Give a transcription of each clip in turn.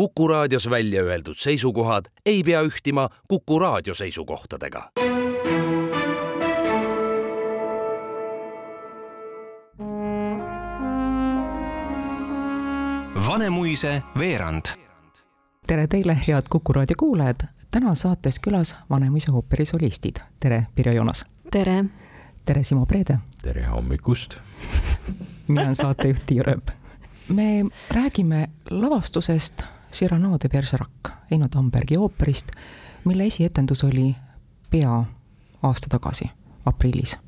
Kuku raadios välja öeldud seisukohad ei pea ühtima Kuku raadio seisukohtadega. Vanemuise veerand. tere teile, head Kuku raadio kuulajad. täna saates külas Vanemuise ooperi solistid. tere, Pirjo Joonas. tere. tere, Simo Preede. tere hommikust mina olen saatejuht Tiia Rööp. me räägime lavastusest Cyrano de Bergerac, Eino Tambergi ooperist, mille esietendus oli pea aasta tagasi, aprillis.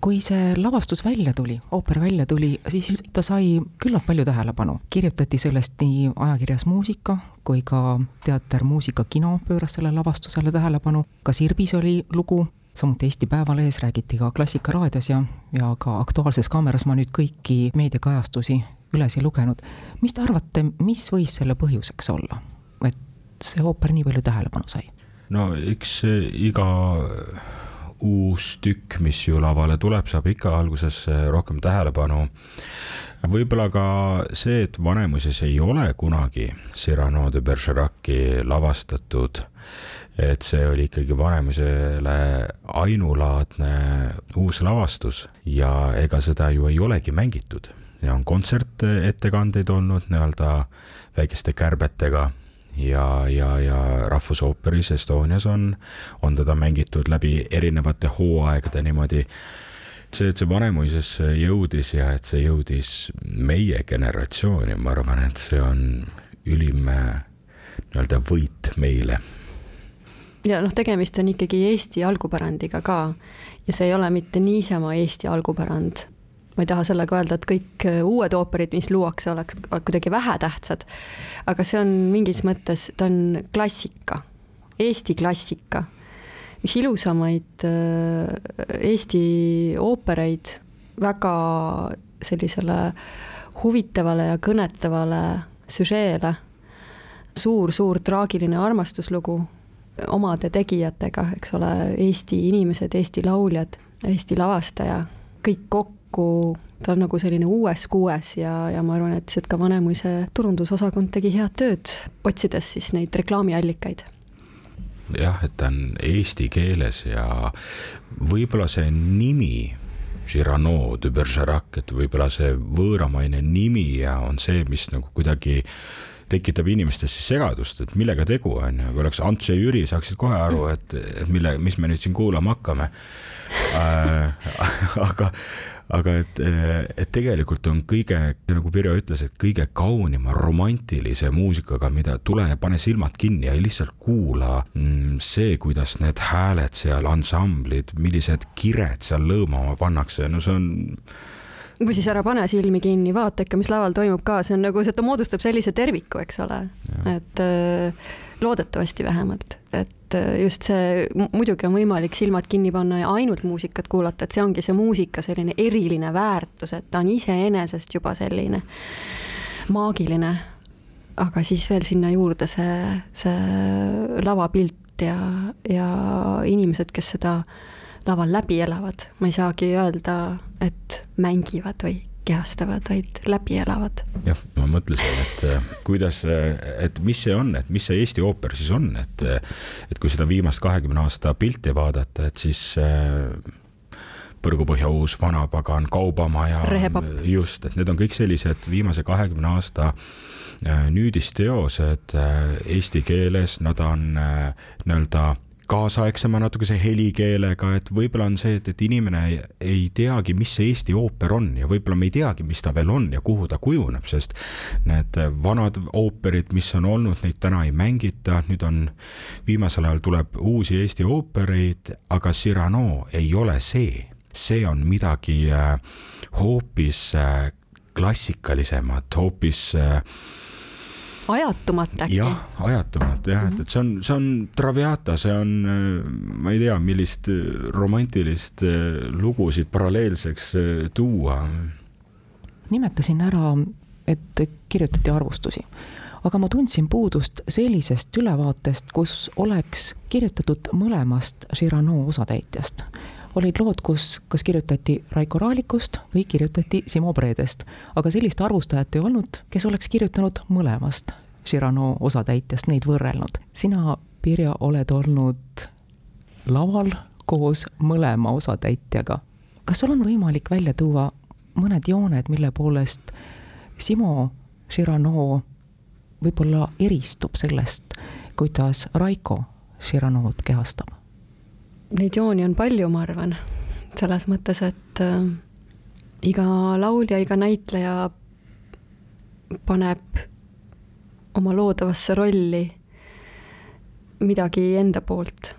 kui see lavastus välja tuli, ooper välja tuli, siis ta sai küllalt palju tähelepanu. kirjutati sellest nii ajakirjas Muusika kui ka teater Muusika kino pööras sellele lavastusele tähelepanu, ka Sirbis oli lugu, samuti Eesti Päevalehes räägiti ka Klassikaraadios ja, ja ka Aktuaalses Kaameras ma nüüd kõiki meediakajastusi üles ei lugenud. mis te arvate, mis võis selle põhjuseks olla, et see ooper nii palju tähelepanu sai? no eks iga uus tükk, mis ju lavale tuleb, saab ikka alguses rohkem tähelepanu. võib-olla ka see, et Vanemuises ei ole kunagi Cyrano de Bergeraci lavastatud, et see oli ikkagi Vanemuisele ainulaadne uus lavastus ja ega seda ju ei olegi mängitud ja on kontsertettekandeid olnud nii-öelda väikeste kärbetega ja, ja, ja Rahvusooperis Estonias on, on teda mängitud läbi erinevate hooaegade niimoodi. see, et see Vanemuisesse jõudis ja et see jõudis meie generatsiooni, ma arvan, et see on ülim nii-öelda võit meile ja noh, tegemist on ikkagi Eesti algupärandiga ka ja see ei ole mitte niisama Eesti algupärand, ma ei taha sellega öelda, et kõik äh, uued ooperid, mis luuakse, oleks kuidagi vähetähtsad, aga see on mingis mõttes, ta on klassika, Eesti klassika. üks ilusamaid äh, Eesti oopereid, väga sellisele huvitavale ja kõnetavale süžeele suur-suur traagiline armastuslugu omade tegijatega, eks ole, Eesti inimesed, Eesti lauljad, Eesti lavastaja, kõik kokku kokku, ta on nagu selline uues kuues ja, ja ma arvan, et Setka Vanemuise turundusosakond tegi head tööd, otsides siis neid reklaamiallikaid. Jah, et ta on eesti keeles ja võib-olla see nimi, Girano de Bergerac, et võib-olla see võõramaine nimi ja on see, mis nagu kuidagi tekitab inimestes siis segadust, et millega tegu on ja kui oleks Ants ja Jüri, saaksid kohe aru, et mille, mis me nüüd siin kuulama hakkame. Äh, aga aga et, et tegelikult on kõige, nagu Pirjo ütles, et kõige kaunima romantilise muusikaga, mida tule ja pane silmad kinni ja lihtsalt kuula mm, see, kuidas need hääled seal, ansamblid, millised kired seal lõõmama pannakse, no see on või siis ära pane silmi kinni, vaata ikka, mis laval toimub ka, see on nagu, ta moodustab sellise terviku, eks ole, et äh, loodetavasti vähemalt, et äh, just see, muidugi on võimalik silmad kinni panna ja ainult muusikat kuulata, et see ongi see muusika selline eriline väärtus, et ta on iseenesest juba selline maagiline. aga siis veel sinna juurde see, see lavapilt ja, ja inimesed, kes seda laval läbi elavad, ma ei saagi öelda, et mängivad või kehastavad, vaid läbi elavad. jah, ma mõtlesin, et äh, kuidas, äh, et mis see on, et mis see Eesti ooper siis on, et, äh, et kui seda viimast kahekümne aasta pilti vaadata, et siis Põrgupõhja uus vanapagan, Kaubamaja, just, et need on kõik sellised viimase kahekümne aasta nüüdisteosed eesti keeles, nad on nii-öelda kaasaegsema natukese helikeelega, et võib-olla on see, et, et inimene ei, ei teagi, mis see Eesti ooper on ja võib-olla me ei teagi, mis ta veel on ja kuhu ta kujuneb, sest need vanad ooperid, mis on olnud, neid täna ei mängita, nüüd on, viimasel ajal tuleb uusi Eesti oopereid, aga Cyrano ei ole see, see on midagi äh, hoopis äh, klassikalisemat, hoopis äh, ajatumat äkki? jah, ajatumat jah, et, et see on, see on Traviata, see on, ma ei tea, millist romantilist äh, lugu siit paralleelseks äh, tuua. nimetasin ära, et kirjutati arvustusi, aga ma tundsin puudust sellisest ülevaatest, kus oleks kirjutatud mõlemast Cyrano osatäitjast olid lood, kus kas kirjutati Raiko Raalikust või kirjutati Simo Predest, aga sellist arvustajat ei olnud, kes oleks kirjutanud mõlemast Cyrano osatäitjast neid võrrelnud. sina, Pirja, oled olnud laval koos mõlema osatäitjaga. kas sul on võimalik välja tuua mõned jooned, mille poolest Simo Cyrano võib-olla eristub sellest, kuidas Raiko Cyranot kehastab? Neid jooni on palju, ma arvan, selles mõttes, et äh, iga laulja, iga näitleja paneb oma loodavasse rolli midagi enda poolt.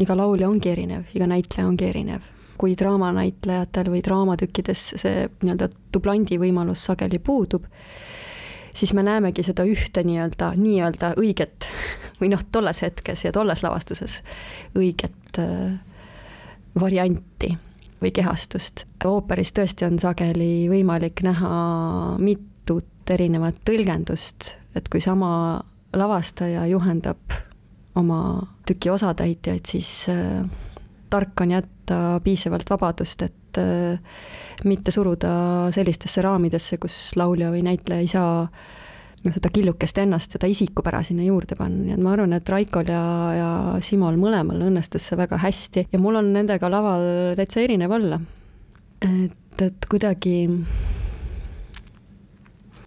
iga laulja ongi erinev, iga näitleja ongi erinev. kui draamanäitlejatel või draamatükkides see nii-öelda dublandi võimalus sageli puudub, siis me näemegi seda ühte nii-öelda, nii-öelda õiget või noh, tolles hetkes ja tolles lavastuses õiget äh, varianti või kehastust. ooperis tõesti on sageli võimalik näha mitut erinevat tõlgendust, et kui sama lavastaja juhendab oma tüki osatäitjaid, siis äh, tark on jätta piisavalt vabadust, et äh, mitte suruda sellistesse raamidesse, kus laulja või näitleja ei saa noh, seda killukest ennast, seda isikupära sinna juurde panna, nii et ma arvan, et Raikol ja, ja Simol mõlemal õnnestus see väga hästi ja mul on nendega laval täitsa erinev olla. et, et kuidagi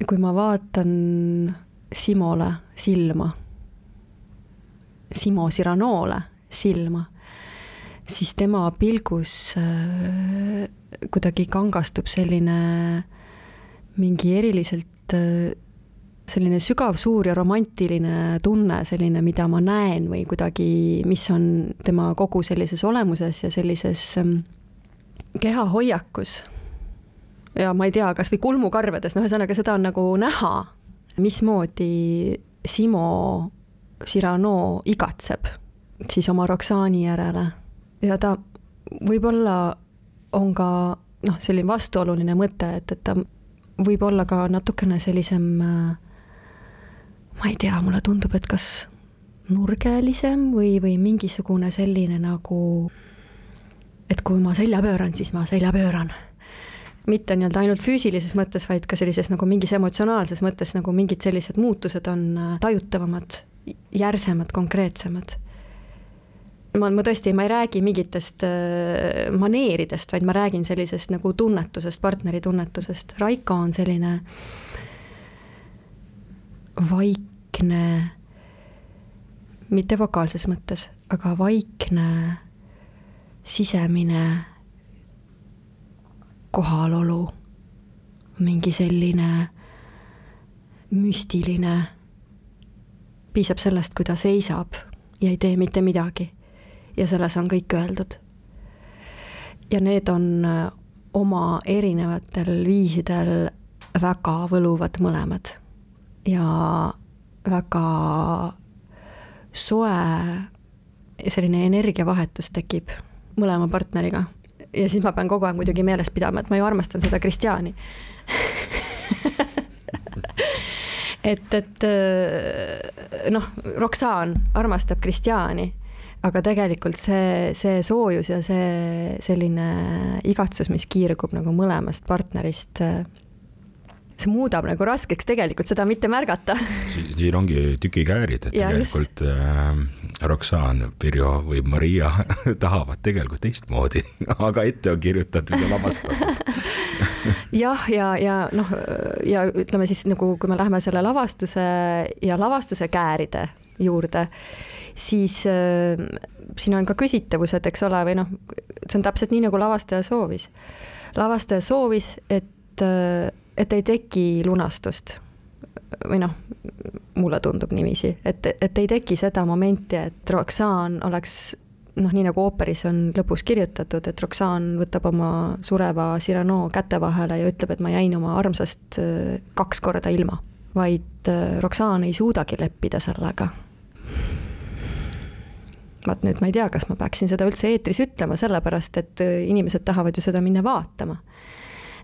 kui ma vaatan Simole silma, Simo Siranoole silma, siis tema pilgus äh, kuidagi kangastub selline mingi eriliselt äh, selline sügav, suur ja romantiline tunne, selline, mida ma näen või kuidagi, mis on tema kogu sellises olemuses ja sellises ähm, kehahoiakus. ja ma ei tea, kas või kulmukarvedes, noh, ühesõnaga seda on nagu näha, mismoodi Simo Cyrano igatseb siis oma Roxaani järele ja ta võib-olla on ka noh, selline vastuoluline mõte, et, et ta võib olla ka natukene sellisem äh, ma ei tea, mulle tundub, et kas nurgelisem või, või mingisugune selline nagu, et kui ma selja pööran, siis ma selja pööran. mitte nii-öelda ainult füüsilises mõttes, vaid ka sellises nagu mingis emotsionaalses mõttes nagu mingid sellised muutused on äh, tajutavamad, järsemad, konkreetsemad. ma, ma tõesti, ma ei räägi mingitest äh, maneeridest, vaid ma räägin sellisest nagu tunnetusest, partneri tunnetusest. Raiko on selline vaikne, mitte vokaalses mõttes, aga vaikne sisemine kohalolu, mingi selline müstiline, piisab sellest, kui ta seisab ja ei tee mitte midagi. ja selles on kõik öeldud. ja need on oma erinevatel viisidel väga võluvad mõlemad ja väga soe selline energiavahetus tekib mõlema partneriga. ja siis ma pean kogu aeg muidugi meeles pidama, et ma ju armastan seda Kristjani et, et noh, Roxanne armastab Kristjani, aga tegelikult see, see soojus ja see selline igatsus, mis kiirgub nagu mõlemast partnerist see muudab nagu raskeks tegelikult seda mitte märgata. siin ongi tükikäärid, et ja, tegelikult äh, Roxanne, Pirjo või Maria tahavad tegelikult teistmoodi, aga ette on kirjutatud ja lavastatud jah, ja, ja, ja noh, ja ütleme siis nagu, kui me läheme selle lavastuse ja lavastuse kääride juurde, siis äh, siin on ka küsitavused, eks ole, või noh, see on täpselt nii, nagu lavastaja soovis. lavastaja soovis, et äh, et ei teki lunastust. või noh, mulle tundub niiviisi, et, et ei teki seda momenti, et Roxanne oleks noh, nii nagu ooperis on lõpus kirjutatud, et Roxanne võtab oma sureva Cyrano käte vahele ja ütleb, et ma jäin oma armsast äh, kaks korda ilma. vaid äh, Roxanne ei suudagi leppida sellega. vaat nüüd ma ei tea, kas ma peaksin seda üldse eetris ütlema, sellepärast et äh, inimesed tahavad ju seda minna vaatama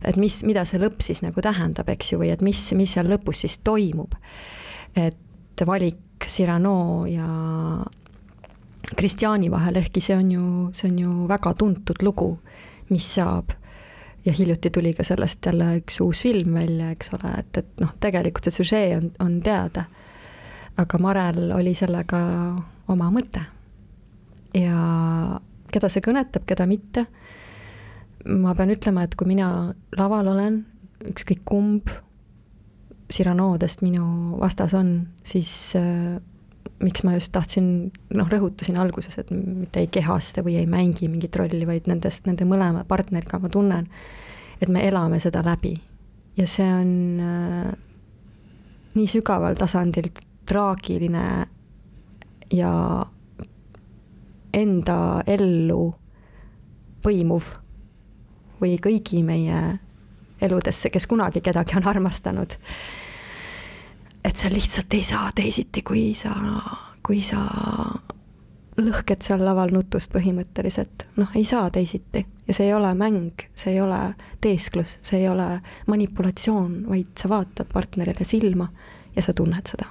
et mis, mida see lõpp siis nagu tähendab, eks ju, või et mis, mis seal lõpus siis toimub. et valik Cyrano ja Kristjani vahel, ehkki see on ju, see on ju väga tuntud lugu, mis saab ja hiljuti tuli ka sellest jälle üks uus film välja, eks ole, et, et noh, tegelikult see süžee on, on teada. aga Marel oli sellega oma mõte. ja keda see kõnetab, keda mitte, ma pean ütlema, et kui mina laval olen, ükskõik kumb Cyranoodest minu vastas on, siis äh, miks ma just tahtsin, noh, rõhutasin alguses, et mitte ei kehasta või ei mängi mingit rolli, vaid nendest, nende mõlema partneriga ma tunnen, et me elame seda läbi. ja see on äh, nii sügaval tasandil traagiline ja enda ellu põimuv või kõigi meie eludesse, kes kunagi kedagi on armastanud et sa lihtsalt ei saa teisiti, kui sa, kui sa lõhked seal laval nutust põhimõtteliselt, noh, ei saa teisiti. ja see ei ole mäng, see ei ole teesklus, see ei ole manipulatsioon, vaid sa vaatad partnerile silma ja sa tunned seda.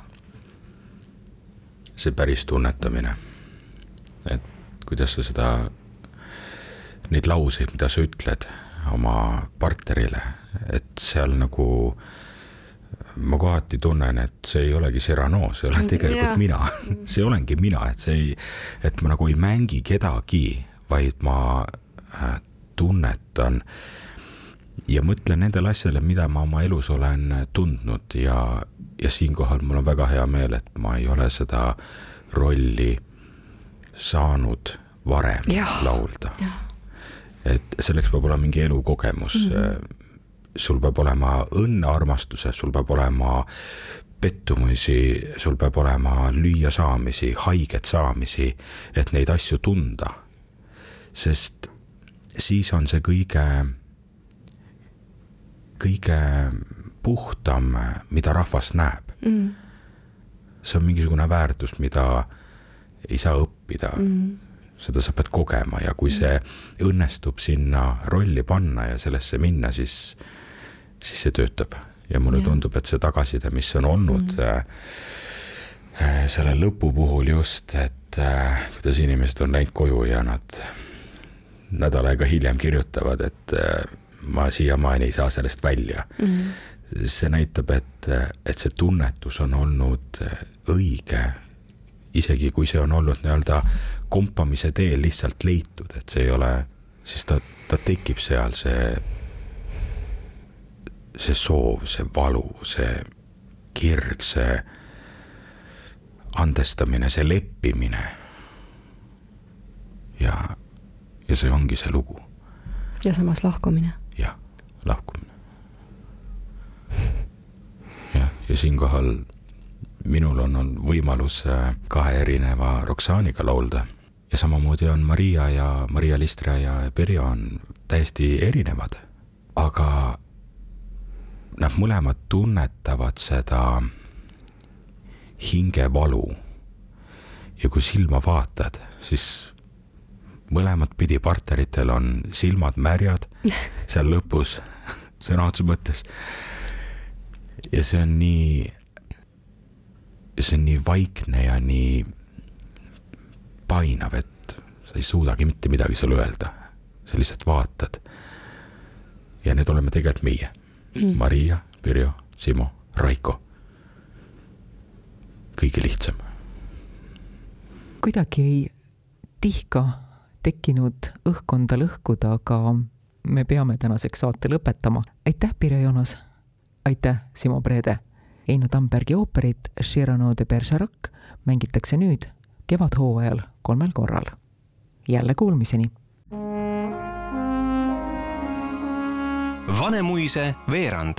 see päris tunnetamine, et kuidas sa seda, neid lauseid, mida sa ütled oma partnerile, et seal nagu ma kohati tunnen, et see ei olegi Cyrano, see olen tegelikult yeah. mina see olengi mina, et see ei, et ma nagu ei mängi kedagi, vaid ma äh, tunnetan ja mõtlen nendele asjadele, mida ma oma elus olen tundnud ja, ja siinkohal mul on väga hea meel, et ma ei ole seda rolli saanud varem ja. laulda. Et selleks peab olema mingi elukogemus. Mm. -hmm sul peab olema õnne armastuses, sul peab olema pettumusi, sul peab olema lüüasaamisi, haiget saamisi, et neid asju tunda. sest siis on see kõige, kõige puhtam, mida rahvas näeb. Mm.. see on mingisugune väärtus, mida ei saa õppida. Mm seda sa pead kogema ja kui see õnnestub sinna rolli panna ja sellesse minna, siis siis see töötab ja mulle ja. tundub, et see tagasiside, mis on olnud mm. äh, selle lõpu puhul just, et äh, kuidas inimesed on läinud koju ja nad nädal aega hiljem kirjutavad, et ma siiamaani ei saa sellest välja mm. see näitab, et, et see tunnetus on olnud õige, isegi kui see on olnud nii-öelda kompamise teel lihtsalt leitud, et see ei ole, siis ta, ta tekib seal, see see soov, see valu, see kirg, see andestamine, see leppimine. ja, ja see ongi see lugu. ja samas lahkumine. jah, lahkumine. jah, ja siinkohal minul on olnud võimalus äh, kahe erineva Roxaniga laulda ja samamoodi on Maria ja Maria Listra ja Pirjo on täiesti erinevad. aga nad mõlemad tunnetavad seda hingevalu. ja kui silma vaatad, siis mõlemat pidi partneritel on silmad märjad seal lõpus, sõna otseses mõttes. ja see on nii, see on nii vaikne ja nii painav, et sa ei suudagi mitte midagi seal öelda. sa lihtsalt vaatad. ja need oleme tegelikult meie mm. Maria, Pirjo, Simo, Raiko. kõige lihtsam. kuidagi ei tihka tekkinud õhkkonda lõhkuda, aga me peame tänaseks saate lõpetama. aitäh, Pirjo Joonas. aitäh, Simo Preede. Eino Tambergi ooperit Cyrano de Bergerac mängitakse nüüd kevadhooajal kolmel korral. jälle kuulmiseni Vanemuise veerand